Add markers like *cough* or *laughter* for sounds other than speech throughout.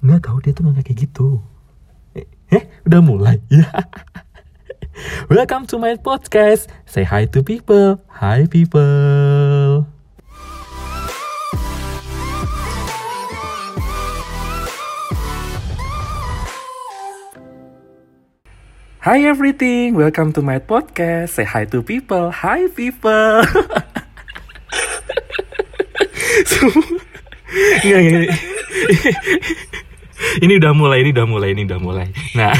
Nggak tahu dia tuh nggak kayak gitu. Eh, eh, udah mulai. *laughs* Ya. Welcome to my podcast. Say hi to people. Hi people. Hi everything, welcome to my podcast. Say hi to people. Hi people. *laughs* Nggak, nggak, nggak. Ini udah mulai, ini udah mulai, ini udah mulai. Nah,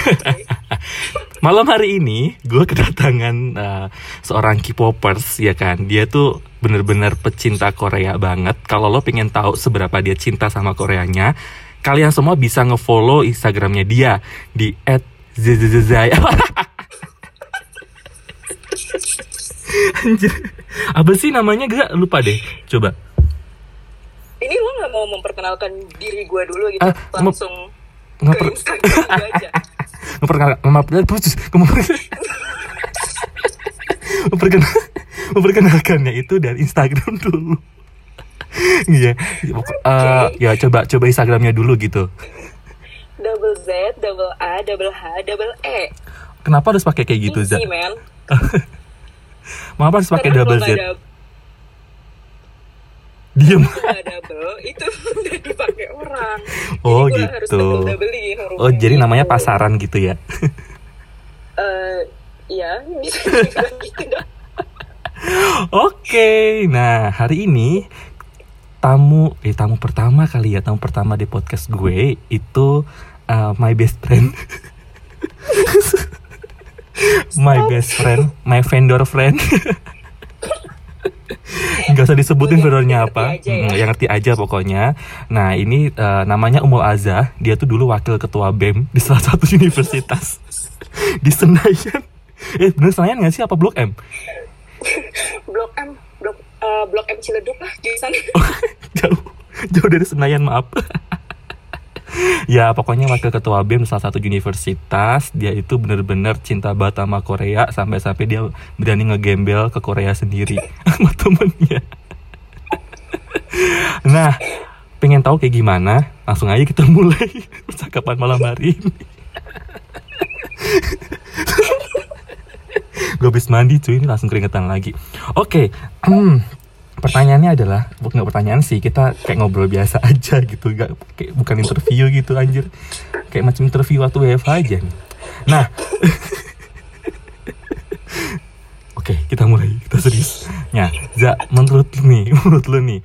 *laughs* malam hari ini gue kedatangan uh, seorang K-popers ya kan. Dia tuh bener-bener pecinta Korea banget. Kalau lo pengen tahu seberapa dia cinta sama Koreanya, kalian semua bisa ngefollow Instagramnya dia di @zzzzay. *laughs* Anjir. Apa sih namanya gak lupa deh. Coba. Mau memperkenalkan diri gue dulu gitu, mau- langsung ke Instagram gue aja. *laughs* memperkenalkan maaf putus. *laughs* Memperkenal memperkenalkannya itu dari Instagram dulu. *laughs* Iya. Eh, ya coba coba Instagramnya dulu gitu. Double Z, double A, double H, double E. kenapa harus pakai kayak gitu man. mengapa harus pakai double Z diem nggak double, itu *laughs* udah dipakai orang. Oh, Jadi gua harus gitu. double-doublein hurufnya oh jadi namanya gitu. pasaran gitu ya Eh, Iya, bisa dibilang *laughs* gitu dong. oke nah hari ini tamu eh tamu pertama kali ya tamu pertama di podcast gue itu uh, my best friend *laughs* my best friend my vendor friend nggak usah disebutin vendornya apa. aja ya. Hmm, yang ngerti aja pokoknya. Nah ini uh, namanya Umul Azah dia tuh dulu wakil ketua BEM di salah satu *laughs* universitas di Senayan. Eh bener Senayan nggak sih? Apa Blok M? Blok M, blok eh, blok M Ciledug lah jurusan. *laughs* jauh. Jauh dari Senayan maaf. *laughs* Ya pokoknya wakil ketua BEM salah satu universitas. Dia itu bener-bener cinta banget sama Korea. Sampai-sampai dia berani ngegembel ke Korea sendiri sama temennya nah pengen tahu kayak gimana? Langsung aja kita mulai *laughs* percakapan malam hari ini. Gue habis mandi cuy. Ini langsung keringetan lagi. Oke hmm, pertanyaannya adalah bukan nggak pertanyaan sih kita kayak ngobrol biasa *laughs* aja gitu. Nggak kayak bukan interview gitu anjir. Kayak macam interview waktu WFH aja nih. Nah *laughs* oke kita mulai. Kita serius. Ya za menurut lu nih menurut lu nih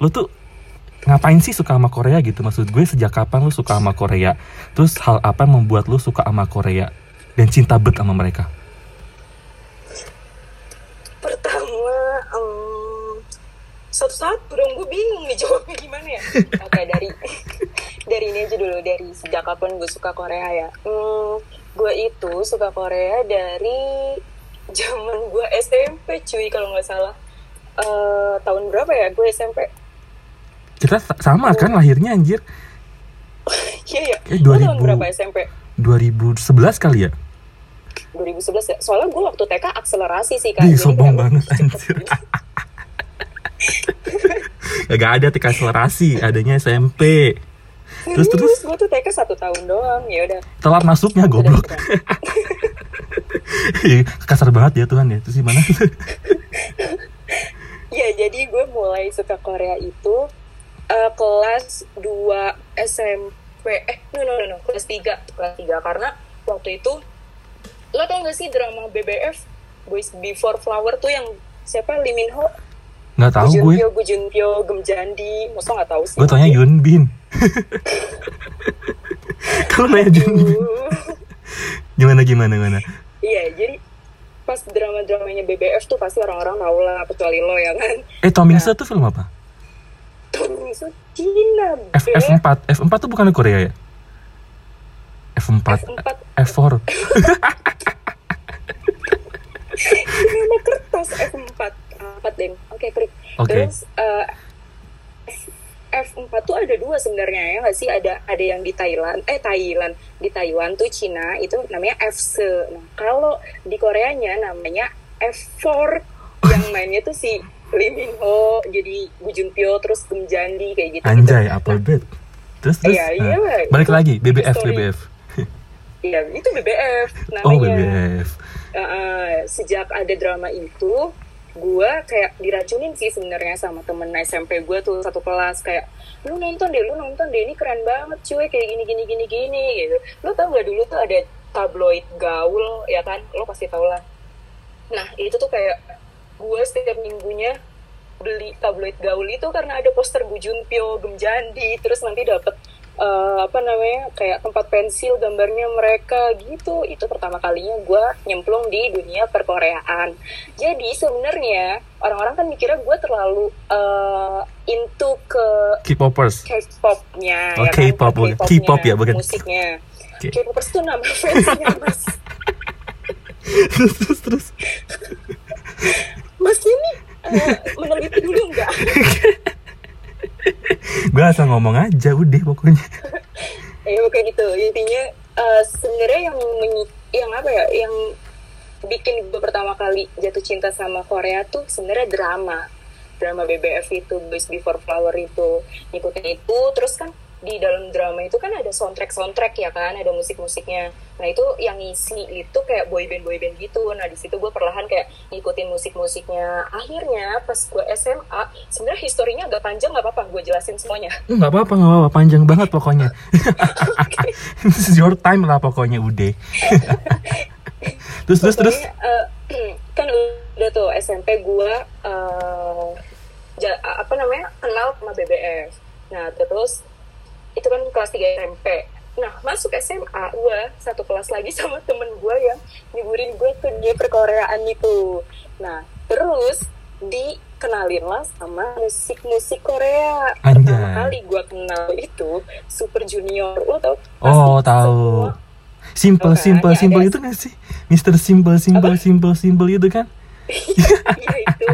lu tuh ngapain sih suka sama Korea gitu maksud gue sejak kapan lu suka sama Korea terus hal apa yang membuat lu suka sama Korea dan cinta bet sama mereka Pertama, em, satu-satu dong, gue bingung nih jawabnya gimana ya. *laughs* Oke, dari dari ini aja dulu, dari sejak kapan gue suka Korea ya. Hmm, gue itu suka Korea dari zaman gue SMP cuy, kalau nggak salah. Eh, tahun berapa ya gue SMP? Kita sa- sama kan lahirnya anjir Iya ya, Eh, Lo tahun 2000. berapa SMP? 2011 kali ya 2011 ya. Soalnya gue waktu TK akselerasi sih kan. Ih, sombong banget, "Wih, cepet anjir." gitu. *laughs* Gak ada TK akselerasi adanya SMP Terus, terus? gue tuh TK satu tahun doang ya udah telat masuknya goblok *laughs* kasar banget ya Tuhan ya terus gimana *laughs* ya jadi gue mulai suka Korea itu eh, kelas 2 SMP eh no no no, no. Kelas 3 kelas 3 karena waktu itu lo tau gak sih drama BBF Boys Before Flower tuh yang siapa? Lee Min Ho? Nggak tahu Gu gue. Junpyo Gu Junpyo Gem Jandi. Masa nggak tahu sih? Gue taunya Yun Bin. *laughs* Kalau nanya Yun Bin. Uh, gimana gimana gimana? Iya jadi pas drama-dramanya BBF tuh pasti orang-orang tau lah kecuali lo ya kan. Eh Tomingse tuh film apa Cina F Beb. F4 F4 tuh bukan Korea ya? F4 F4 F4 nama kertas F4 4 deng oke klik. Oke. terus eh, F- F4 tuh ada dua sebenarnya ya nggak sih? Ada ada yang di Thailand eh Thailand. Di Taiwan tuh Cina itu namanya FC nah kalau di Koreanya namanya F4 yang mainnya tuh si Lee Min Ho jadi Gu Junpyo terus Gem Jandi kayak gitu Anjay, apa bet? terus terus Iya, iya, Nah, itu balik lagi BBF story. BBF Iya, itu BBF namanya. oh BBF Uh, uh, sejak ada drama itu, gue kayak diracunin sih sebenarnya sama temen SMP gue tuh satu kelas kayak lu nonton deh, lu nonton deh, ini keren banget cuy kayak gini gini gini gini gitu. Lu tau gak dulu tuh ada tabloid gaul ya kan, lo pasti tau lah. Nah itu tuh kayak gue setiap minggunya beli tabloid gaul itu karena ada poster Gu Junpyo, Gemjandi, terus nanti dapet eh, apa namanya kayak tempat pensil gambarnya mereka gitu. Itu pertama kalinya gue nyemplung di dunia perkoreaan. Jadi sebenarnya orang-orang kan mikirnya gue terlalu eh, into ke K-popers K-popnya, Oh, ya kan? K-pop, K-pop ya, bukan. musiknya. K-popers tuh nama *laughs* fansnya mas. *laughs* terus terus *laughs* Mas ini eh, meneliti dulu nggak? *laughs* gue asal ngomong aja udah pokoknya. *laughs* Ya kayak gitu. Intinya eh, sebenarnya yang menyi- yang apa ya yang bikin gue pertama kali jatuh cinta sama Korea tuh sebenarnya drama. Drama BBF itu Boys Before Flower itu ngikutin itu. Terus kan di dalam drama itu kan ada soundtrack soundtrack ya kan ada musik musiknya nah itu yang isi itu kayak boyband boyband gitu. Nah di situ gue perlahan kayak ngikutin musik musiknya akhirnya pas gue SMA sebenarnya historinya agak panjang nggak apa-apa gue jelasin semuanya. *laughs* Nggak apa-apa nggak apa-apa panjang banget pokoknya. *laughs* This is your time lah pokoknya udah terus terus terus. Eh, *clears throat* kan udah tuh SMP gue ja- apa namanya kenal sama BBF nah terus itu kan kelas 3 SMP nah masuk SMA gue satu kelas lagi *laughs* sama temen gue yang nyiburin gue ke dunia perkoreaan itu. Nah terus dikenalin lah sama musik-musik Korea. Pertama Anjay. kali gue kenal itu Super Junior. Lo tau? Oh tahu semua simple kan? simple Ya, simple ada- itu gak sih? Mister simple simple simple simple itu kan? *laughs* Iya itu.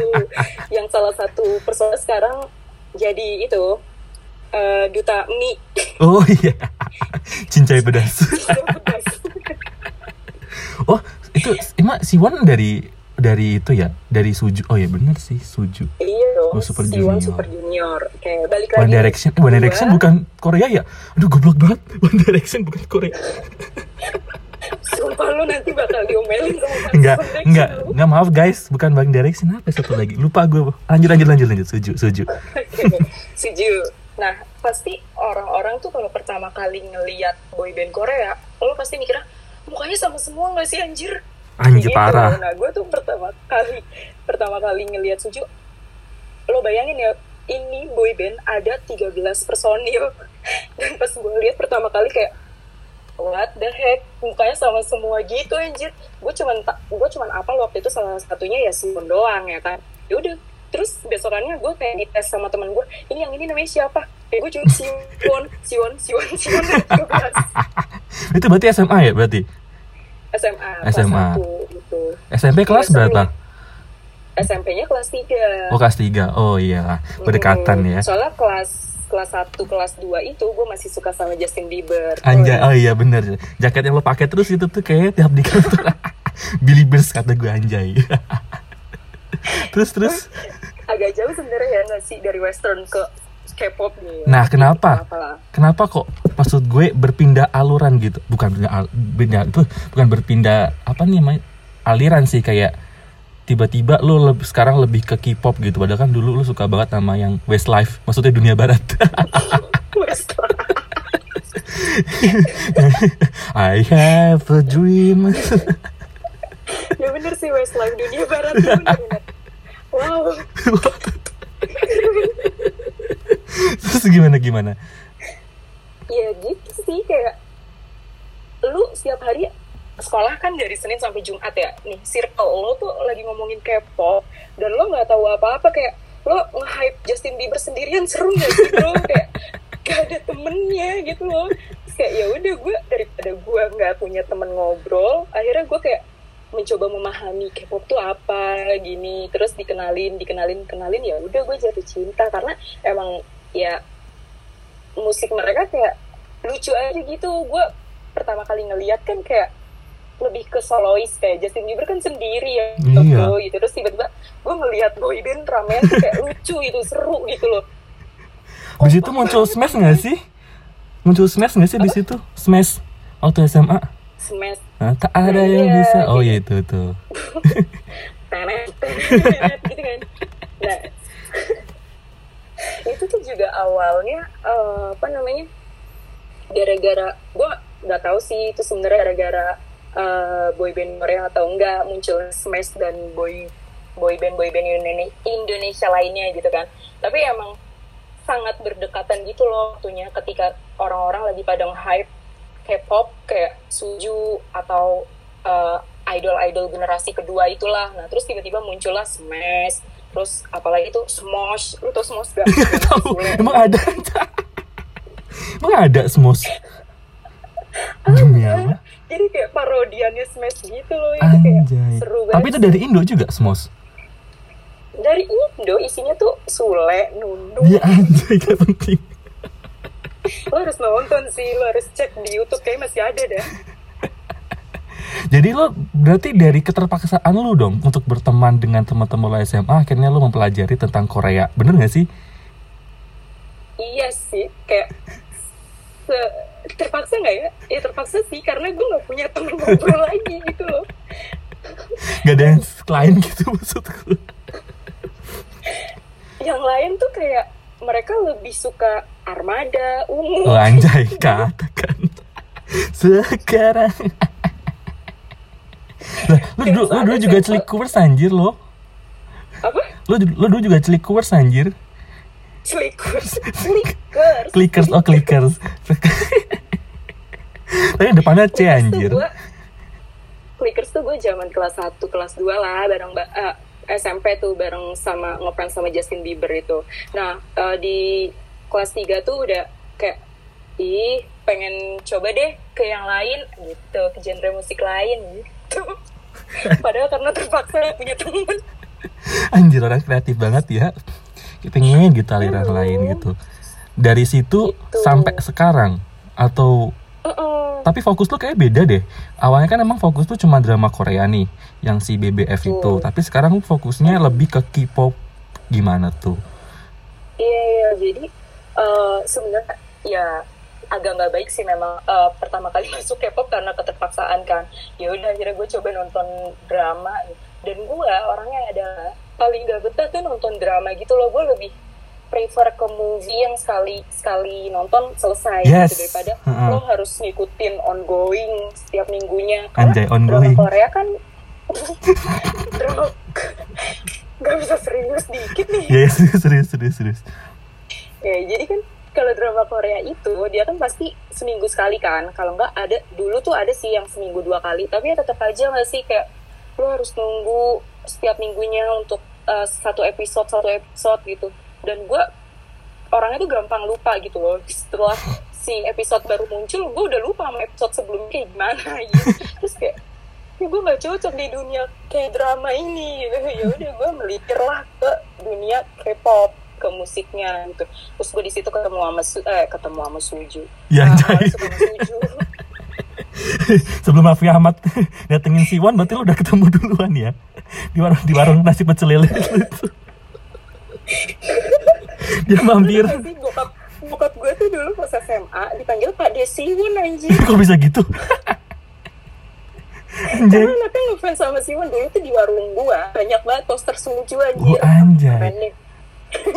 Yang salah satu personel sekarang jadi itu eh, duta mie. Oh iya. Cincai pedas. *laughs* oh itu emang Siwon dari dari itu ya? Dari Suju. Oh ya bener sih Suju. Iya dong. Oh, Super Siwon Junior. Super Junior. Kayak balik One lagi. Direction eh, One Direction bukan Korea ya? Aduh goblok banget. *laughs* One Direction bukan Korea. Sumpah lu nanti bakal diomelin sama enggak One enggak. Enggak maaf guys. Bukan One Direction apa satu lagi? Lupa gue lanjut lanjut lanjut lanjut. Suju Suju. *laughs* Oke, Setuju. Nah, pasti orang-orang tuh kalau pertama kali ngeliat boyband Korea, lo pasti mikirnya mukanya sama semua gak sih anjir? anjir Gitu. parah Nah, gue tuh pertama kali pertama kali ngelihat Suju, lo bayangin ya, ini boyband ada 13 personil. *laughs* Dan pas gue lihat pertama kali kayak what the heck mukanya sama semua gitu anjir gue cuman gue cuman apa waktu itu salah satunya ya Simon doang ya kan ya udah terus besokannya gue kayak dites sama temen gue ini yang ini namanya siapa? Kayak gue cuma Siwon Siwon Siwon Siwon. *laughs* 13 itu berarti SMA ya berarti? SMA SMA. kelas 1 gitu. SMP kelas berapa? SMP-nya kelas 3 oh kelas 3 oh iya. Berdekatan ya. Soalnya kelas kelas 1 kelas 2 itu gue masih suka sama Justin Bieber. Anjay, oh iya bener. Jaket yang lo pakai terus itu tuh kayak tiap di kantor. *laughs* Billy Bears kata gue anjay. *laughs* Terus terus agak jauh sebenarnya ya nggak sih dari western ke K-pop nih ya. Nah, kenapa? Kenapa kok maksud gue berpindah aluran gitu Bukan berpindah, al- pindah- bukan berpindah Apa nih namanya Aliran sih kayak Tiba-tiba lo lebih, sekarang lebih ke K-pop gitu Padahal kan dulu lo suka banget sama yang Westlife Maksudnya dunia barat. *laughs* *laughs* I have a dream ya bener sih Westlife dunia barat. Wow. *laughs* Terus gimana gimana? Ya gitu sih kayak lu setiap hari sekolah kan dari Senin sampai Jumat ya. Nih circle lo tuh lagi ngomongin K-pop dan lo nggak tahu apa-apa kayak lo nge-hype Justin Bieber sendirian seru gak sih bro? *laughs* Kayak gak ada temennya gitu loh. Terus kayak ya udah gue daripada gue nggak punya temen ngobrol akhirnya gue kayak mencoba memahami K-pop tuh apa gini. Terus dikenalin dikenalin kenalin ya udah gue jatuh cinta. Karena emang ya musik mereka kayak lucu aja gitu. Gue pertama kali ngeliat kan kayak lebih ke solois kayak Justin Bieber kan sendiri ya Iya. gitu, gitu. terus tiba-tiba gue ngeliat boyband ramean tuh kayak lucu gitu seru gitu loh. Habis itu muncul Smash gak sih? muncul smash nggak sih di situ? Smash waktu SMA smash Nah, tak ada yang Iya, bisa. Oh gitu. ya itu tuh tenet tenet gitu kan. Nah *laughs* itu tuh juga awalnya eh, apa namanya gara-gara gue nggak tahu sih itu sebenarnya gara-gara eh, boyband Korea atau enggak muncul Smash dan boy boyband boyband Indone- Indonesia lainnya gitu kan. Tapi emang sangat berdekatan gitu loh waktunya ketika orang-orang lagi pada hype K-pop kayak Suju atau eh, idol-idol generasi kedua itulah. Nah, terus tiba-tiba muncullah Smash, terus apalagi tuh Smosh. Lu tau Smosh gak? *laughs* tahu emang ada emang ada smosh demi apa Jadi kayak parodiannya Smash gitu loh. Itu kayak seru banget. tapi itu dari Indo juga smosh dari Indo isinya tuh Sule, Nundung. ya anjay gak penting Lo harus nonton sih, lo harus cek di YouTube kayak masih ada dah. Jadi lo berarti dari keterpaksaan lo dong untuk berteman dengan teman-teman lo SMA akhirnya lo mempelajari tentang Korea. Bener gak sih? Iya sih, kayak terpaksa nggak ya? Ya terpaksa sih karena gue nggak punya temen ngobrol *laughs* lagi gitu loh. Gak ada yang lain gitu maksudku. Yang lain tuh kayak mereka lebih suka armada, ungu. Oh anjay katakan. Sekarang. lah, lo dulu, lo dulu juga celikurs anjir lo. Apa? Lo, dulu juga celikurs anjir. Celikers. Celikers. Clickers, oh clickers. Tapi depannya C anjir. Clickers tuh gue zaman kelas 1, kelas 2 lah bareng ba- eh, SMP tuh bareng sama ngefans sama Justin Bieber itu. Nah, eh, di kelas 3 tuh udah kayak ih pengen coba deh ke yang lain gitu, ke genre musik lain gitu. *laughs* Padahal karena terpaksa punya temen. Anjir orang kreatif banget ya. Pengen gitu aliran lain gitu. Dari situ Gitu. sampai sekarang atau Uh-uh. tapi fokus lu kayak beda deh. Awalnya kan emang fokus tuh cuma drama Korea nih yang si BBF itu. Betul. Tapi sekarang fokusnya lebih ke K-pop gimana tuh? Iya, iya. jadi eh, sebenarnya ya agak nggak baik sih memang eh, pertama kali *laughs* masuk K-pop karena keterpaksaan kan. Ya udah akhirnya gue coba nonton drama dan gue orangnya ada paling gak betah tuh nonton drama gitu loh. Gue lebih prefer ke movie yang sekali sekali nonton selesai Yes. gitu daripada Heeh. lo harus ngikutin ongoing setiap minggunya. Anjay, ongoing. drama Korea kan *laughs* drama nggak bisa serius dikit nih. Ya serius serius serius serius. Ya, jadi kan kalau drama Korea itu dia kan pasti seminggu sekali kan. Kalau nggak ada dulu tuh ada sih yang seminggu dua kali. Tapi ya tetap aja nggak sih kayak lo harus nunggu setiap minggunya untuk uh, satu episode satu episode gitu. Dan gue orangnya tuh gampang lupa gitu loh. Setelah si episode baru muncul, gue udah lupa sama episode sebelumnya kayak gimana *laughs* gitu. Terus kayak ya gue nggak cocok di dunia kayak drama ini. Gitu. *laughs* Ya udah gue melipir lah ke dunia K-pop ke musiknya gitu. Terus gue di situ ketemu sama Su- eh ketemu sama Suju. Ya Nah, suka sama Suju *laughs* Sebelum Raffi Ahmad datengin Siwon berarti lu udah ketemu duluan ya? Di warung di warung nasi pecel lele. itu. *laughs* Dia mampir. bokap bokap gue tuh dulu pas SMA dipanggil Pak Desiwon anjir Kok bisa gitu? Anjay. karena anaknya ngefans sama Siwon dulu tuh di warung gua banyak banget poster Suju anjir Oh, anjay.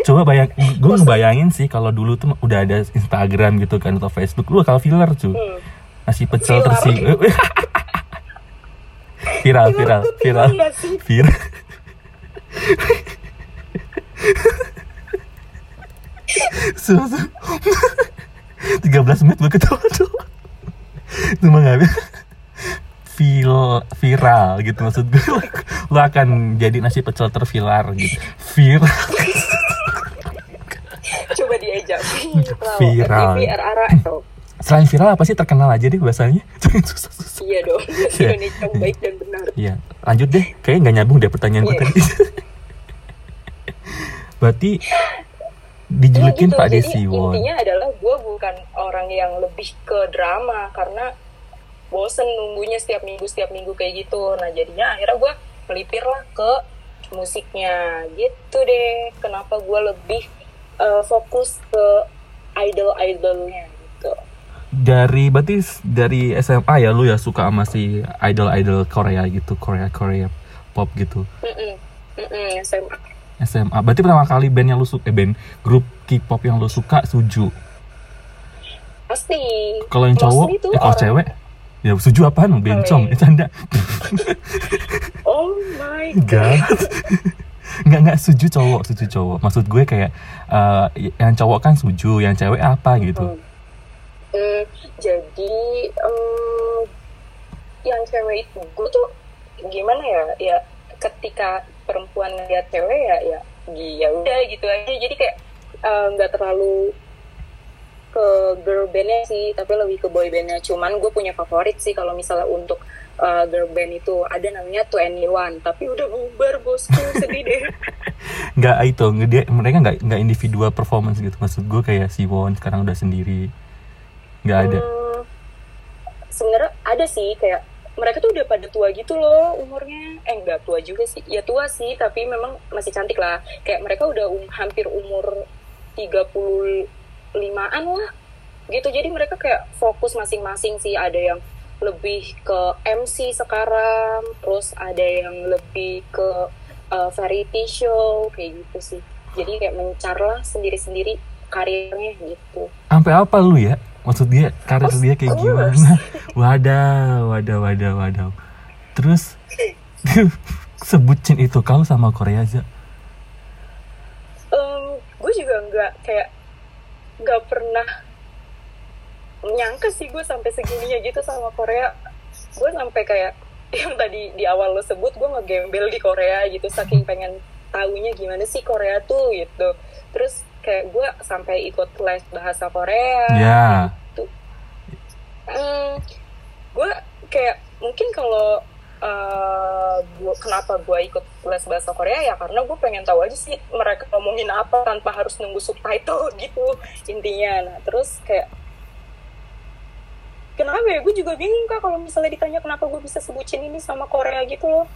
Coba bayang, gue *laughs* ngebayangin sih kalau dulu tuh udah ada Instagram gitu kan atau Facebook, lu bakal filler cuy. Hmm. Nasi pecel tersi. *laughs* viral, viral, Lu viral, su. 13 menit gue ketawa tuh. Cuma gak bisa. Vil, viral gitu maksud gue lo akan jadi nasi pecel terviral gitu viral coba diajak Viral. Selain viral apa sih terkenal aja deh bahasanya susah susah iya dong Iya. Indonesia yang baik dan benar Iya, lanjut deh. Kayaknya nggak nyambung deh pertanyaan gue Iya. tadi. *laughs* Berarti dijulukin Ya Pak jadi Desiwon. intinya adalah gue bukan orang yang lebih ke drama karena bosen nunggunya setiap minggu setiap minggu kayak gitu nah jadinya akhirnya gue melipir lah ke musiknya gitu deh kenapa gue lebih eh, fokus ke idol idolnya gitu dari berarti dari SMA ya lu ya suka sama si idol-idol Korea gitu, Korea Korea pop gitu. Mm-mm. Mm-mm, SMA. SMA. Berarti pertama kali band yang lu suka, eh, band grup K-pop yang lu suka Suju. Pasti. Kalau yang cowok, eh kalau orang- cewek, ya Suju apaan? Bencong, Cewek. eh, canda. *laughs* Oh my Enggak. Enggak enggak Suju cowok, Suju cowok. Maksud gue kayak eh, yang cowok kan Suju, yang cewek apa gitu. Hmm. Hmm, jadi em, yang cewek itu gue tuh gimana ya ya ketika perempuan lihat cewek ya ya ya udah gitu aja jadi kayak eh, nggak terlalu ke girl bandnya sih tapi lebih ke boy bandnya cuman gue punya favorit sih kalau misalnya untuk eh, girl band itu ada namanya Two One tapi udah bubar bosku *laughs* sedih deh Enggak itu, nggak dia mereka enggak enggak individual performance gitu. Maksud gue kayak Siwon sekarang udah sendiri. Enggak ada. Hmm, sebenarnya ada sih kayak mereka tuh udah pada tua gitu loh umurnya. Eh enggak tua juga sih. Ya tua sih tapi memang masih cantik lah. Kayak mereka udah um- hampir umur 35an lah. Gitu. Jadi mereka kayak fokus masing-masing sih. Ada yang lebih ke MC sekarang terus ada yang lebih ke uh, variety show kayak gitu sih. Jadi kayak mencar lah sendiri-sendiri karirnya gitu. Sampai apa lu ya? Maksud dia karir Of dia kayak course. gimana? *laughs* Wadaw, wadaw, wadaw, wadaw. Terus *laughs* sebutin itu kalau sama Korea aja. gue juga nggak kayak nggak pernah menyangka sih gue sampai segininya gitu sama Korea gue sampai kayak *laughs* yang tadi di awal lo sebut gue ngegembel di Korea gitu saking pengen taunya gimana sih Korea tuh gitu terus kayak gue sampai ikut les bahasa Korea. Ya. Hmm, gue kayak mungkin kalau eh, gua, kenapa gue ikut les bahasa Korea ya karena gue pengen tahu aja sih mereka ngomongin apa tanpa harus nunggu subtitle *laughs* gitu intinya. Nah terus kayak kenapa ya? Gue juga bingung kak kalau misalnya ditanya kenapa gue bisa sebutin ini sama Korea gitu loh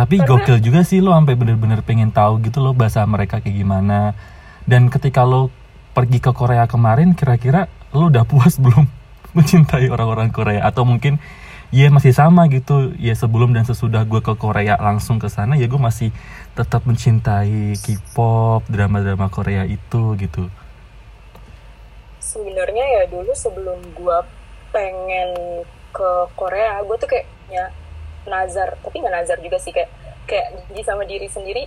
Tapi Karena- gokil juga sih lo sampai bener-bener pengen tahu gitu loh bahasa mereka kayak gimana. Dan ketika lo pergi ke Korea kemarin, kira-kira lo udah puas *laughs* belum mencintai orang-orang Korea? Atau mungkin ya masih sama gitu, ya sebelum dan sesudah gue ke Korea langsung ke sana, ya gue masih tetap mencintai K-pop, drama-drama Korea itu gitu. sebenarnya ya dulu sebelum gue pengen ke Korea gue tuh kayak ya nazar tapi nggak nazar juga sih kayak kayak janji sama diri sendiri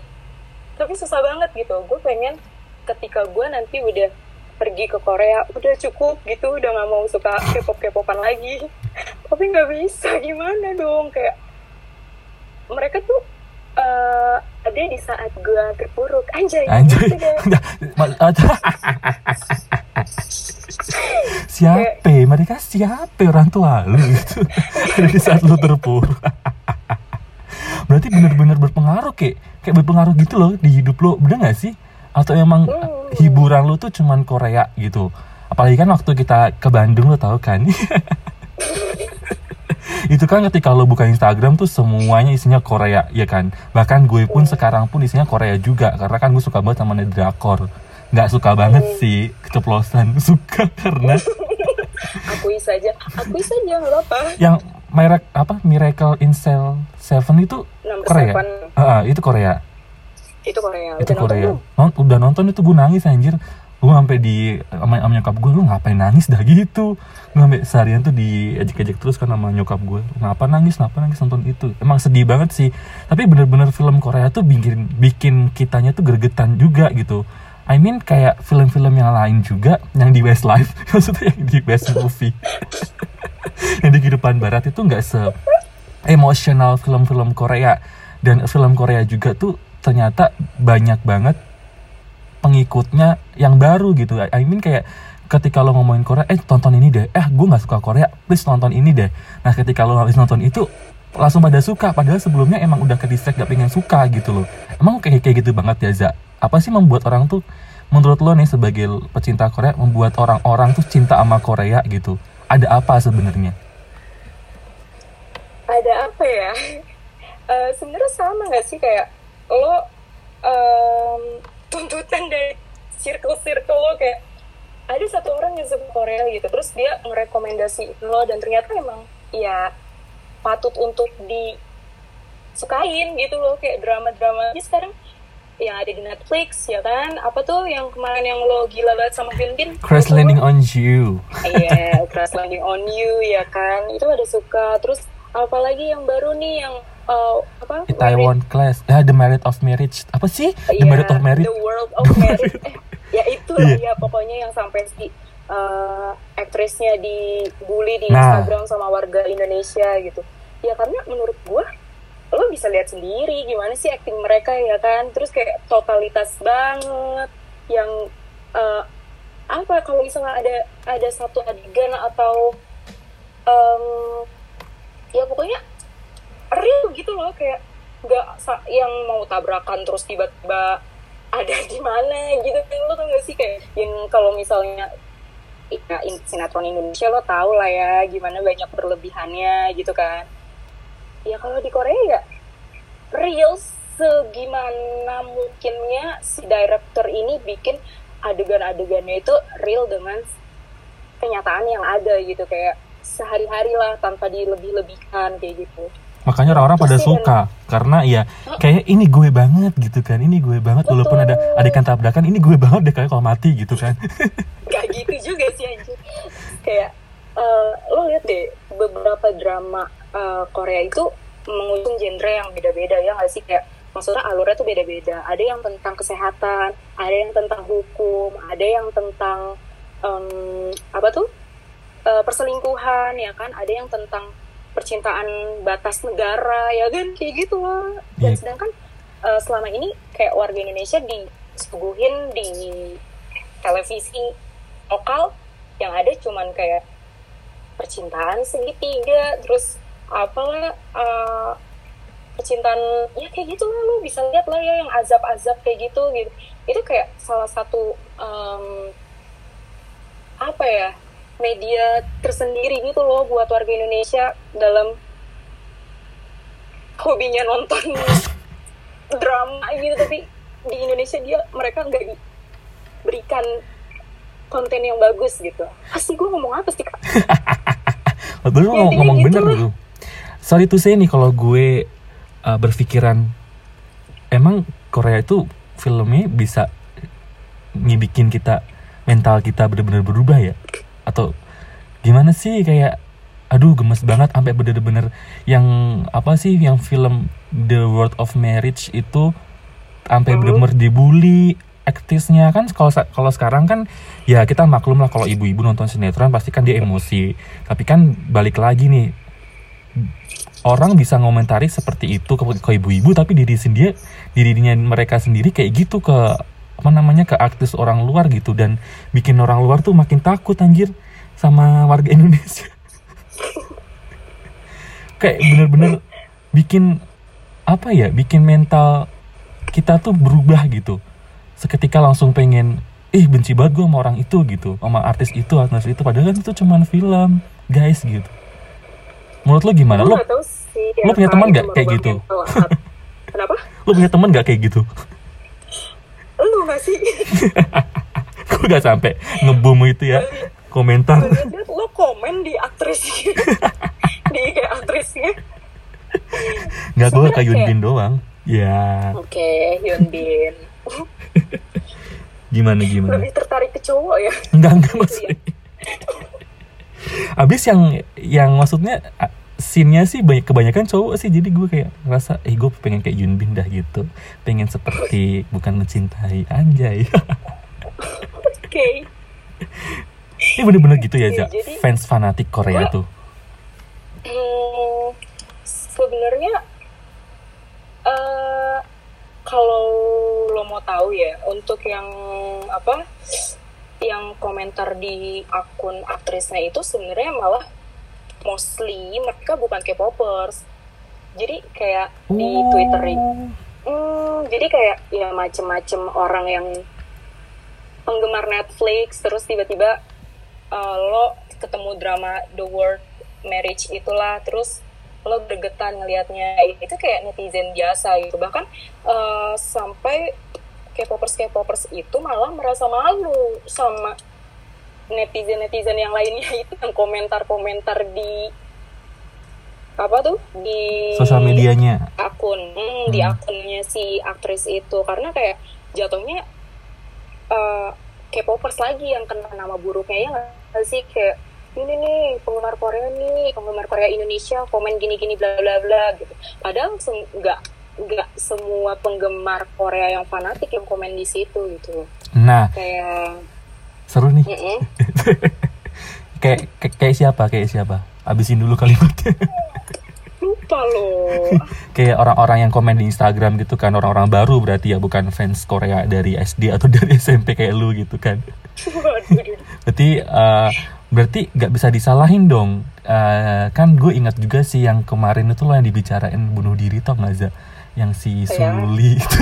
tapi susah banget gitu gue pengen ketika gue nanti udah pergi ke Korea udah cukup gitu udah nggak mau suka K-pop K-popan lagi *laughs* tapi nggak bisa gimana dong kayak mereka tuh eh, ada di saat gue terpuruk anjay Anjay. gitu deh. *laughs* *laughs* Siapa? Mereka siapa orang tua lu gitu. *laughs* Di saat lu terpuruk. Berarti bener-bener berpengaruh kayak kayak berpengaruh gitu loh di hidup lo, bener gak sih? Atau emang Hmm. hiburan lu tuh cuman Korea gitu? Apalagi kan waktu kita ke Bandung lo tau kan? *laughs* itu kan ketika lo buka Instagram tuh semuanya isinya Korea ya kan bahkan gue pun sekarang pun isinya Korea juga karena kan gue suka banget sama drakor nggak suka banget sih keceplosan. *laughs* Suka karena akui saja akui saja nggak apa yang merek apa Miracle in Cell 7 itu Number Korea? seven. Ah, itu Korea. Itu Korea itu Udah nonton Korea belum? Non- udah nonton itu gue nangis anjir. Gue sampai di sama, sama nyokap gue lu ngapain nangis dah? *laughs* Gitu. Gue sampai seharian tuh diejek-ejek terus kan sama nyokap gue kenapa nangis? Kenapa nangis nonton itu? Emang sedih banget sih. Tapi bener-bener film Korea tuh bikin bikin kitanya tuh gregetan juga gitu I mean kayak film-film yang lain juga yang di Westlife. *laughs* Maksudnya yang di West Movie. *laughs* Yang di kehidupan barat itu nggak se emosional film-film Korea. Dan film Korea juga tuh ternyata banyak banget pengikutnya yang baru gitu. I mean kayak ketika lo ngomongin Korea eh tonton ini deh. Eh gue nggak suka Korea please nonton ini deh. Nah ketika lo habis nonton itu langsung pada suka. Padahal sebelumnya emang udah ke distract gak pengen suka gitu loh. Emang kayak kayak gitu banget ya Za apa sih membuat orang tuh menurut lo nih sebagai pecinta Korea membuat orang-orang tuh cinta sama Korea gitu? Ada apa sebenarnya? Ada apa ya? *laughs* Eh, sebenarnya sama nggak sih? Kayak lo em, tuntutan dari circle-circle lo kayak ada satu orang yang suka Korea gitu terus dia ngerekomendasi lo dan ternyata emang ya patut untuk disukain gitu loh kayak drama-drama. Ini sekarang yang ada di Netflix ya kan apa tuh yang kemarin yang lo gila banget sama Bin Crash Landing on You. Iya, *laughs* Crash Landing on You ya kan. Itu ada suka. Terus apalagi yang baru nih yang uh, apa? Taiwan Class. Ah, The Merit of Marriage. Apa sih? The Iya, Merit of Marriage. The World *laughs* of Merit. Eh, ya itu Iya. ya pokoknya yang sampai si uh, aktrisnya dibully di Nah. Instagram sama warga Indonesia gitu. Ya karena menurut gua lo bisa lihat sendiri gimana sih acting mereka ya kan. Terus kayak totalitas banget yang uh, apa kalau misalnya ada ada satu adegan atau em, ya pokoknya real gitu loh kayak nggak yang mau tabrakan terus tiba-tiba ada di mana gitu lo tau gak sih kayak yang kalau misalnya ya, in- sinetron Indonesia lo tau lah ya gimana banyak berlebihannya gitu kan ya kalau di Korea ya real segimana mungkinnya si director ini bikin adegan-adegannya itu real dengan kenyataan yang ada gitu kayak sehari-hari lah tanpa dilebih-lebihkan kayak gitu Makanya orang-orang pada suka karena ya kayak ini gue banget gitu kan. Ini gue banget walaupun ada Betul. adegan tabrakan ini gue banget deh kayak kalau mati gitu kan. *laughs* gak gitu juga sih anjir kayak eh, lo lihat deh beberapa drama eh, Korea itu mengusung genre yang beda-beda ya nggak sih? Kayak maksudnya alurnya tuh beda-beda. Ada yang tentang kesehatan ada yang tentang hukum ada yang tentang em, apa tuh? Eh, perselingkuhan ya kan? Ada yang tentang percintaan batas negara ya kan? Kayak gitu. Loh dan Iya. sedangkan eh, selama ini kayak warga Indonesia disuguhin di televisi lokal yang ada cuman kayak percintaan segitiga terus apalah eh, percintaan ya kayak gitu lah lu bisa lihat lah ya yang azab-azab kayak gitu gitu. Itu kayak salah satu em, apa ya media tersendiri gitu loh buat warga Indonesia dalam hobinya nonton *laughs* drama gitu tapi di Indonesia dia mereka nggak diberikan konten yang bagus gitu. Pasti gue ngomong apa sih kak? *laughs* Lu Ya, ngomong, ngomong gitu bener. Sorry to say nih kalau gue uh, berpikiran emang Korea itu filmnya bisa ngebikin kita mental kita bener-bener berubah ya? Atau gimana sih kayak aduh gemes banget sampai bener-bener yang apa sih yang film The World of Marriage itu sampai bener-bener dibully aktrisnya kan kalau kalau sekarang kan ya kita maklum lah kalau ibu-ibu nonton sinetron pasti kan dia emosi. Tapi kan balik lagi nih orang bisa ngomentari seperti itu ke, ke ibu-ibu tapi diri sendiri dirinya mereka sendiri kayak gitu ke apa namanya ke artis orang luar gitu. Dan bikin orang luar tuh makin takut anjir sama warga *laughs* Indonesia. Kayak bener-bener bikin apa ya bikin mental kita tuh berubah gitu. Seketika langsung pengen ih benci banget gue sama orang itu gitu sama artis itu artis itu. Padahal kan itu cuman film guys gitu menurut lo gimana? Lo sih lo punya teman itu nggak kayak gitu? *laughs* kenapa? Lo punya temen gak kayak gitu? Lu nggak sih? *laughs* Gue gak sampai ngebom itu ya komentar. Lo komen di aktrisnya *laughs* di IG aktrisnya. Nggak gue kayak Yun Bin doang. Ya. Oke Hyun Bin. Gimana gimana? Lebih tertarik ke cowok ya? Enggak enggak Gitu maksudnya abis yang yang maksudnya scene-nya sih banyak kebanyakan cowok sih. Jadi gue kayak ngerasa eh gue pengen kayak Yun Bin dah gitu. Pengen seperti bukan mencintai anjay. Oke. Ini bener-bener gitu ya Za jadi- fans fanatik Korea Gua- tuh. Hmm, sebenarnya eh kalau lo mau tahu ya untuk yang apa yang komentar di akun aktrisnya itu sebenarnya malah mostly mereka bukan K-popers. Jadi kayak di Oh. Twitter hmm, jadi kayak ya macem-macem orang yang penggemar Netflix terus tiba-tiba uh, lo ketemu drama The World Marriage itulah terus lo bergetan ngelihatnya. Itu kayak netizen biasa gitu. Bahkan uh, sampai K-popers K-popers itu malah merasa malu sama netizen netizen yang lainnya *laughs* itu yang komentar komentar di apa tuh? Di sosial medianya. akun hmm, di Hmm. akunnya si aktris itu. Karena kayak jatuhnya eh K-popers lagi yang kena nama buruknya ya nggak sih? Kayak ini nih penggemar Korea nih penggemar Korea Indonesia komen gini-gini bla bla bla gitu. Padahal nggak nggak semua penggemar Korea yang fanatik yang komen di situ gitu. Nah kayak seru nih. Mm-mm. kayak *laughs* kayak- kayak siapa kayak siapa? Abisin dulu kalimatnya. Lupa loh. *laughs* Kayak orang-orang yang komen di Instagram gitu kan orang-orang baru berarti ya bukan fans Korea dari SD atau *laughs* dari SMP kayak lu gitu kan. Berarti eh, berarti nggak bisa disalahin dong. Eh, kan gue ingat juga sih yang kemarin itu lo yang dibicarain bunuh diri tau nggak Za? Yang si Iya. Suli itu.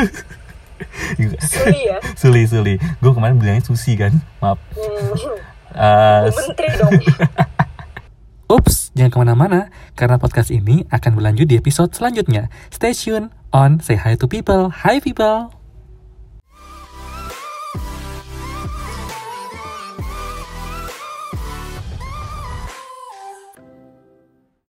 Suli ya? Suli Suli gue kemarin bilangnya Susi kan maaf. Hmm. Bu menteri dong *laughs* Ups, jangan ke mana-mana, karena podcast ini akan berlanjut di episode selanjutnya. Stay tune on Say Hi to People. Hi people!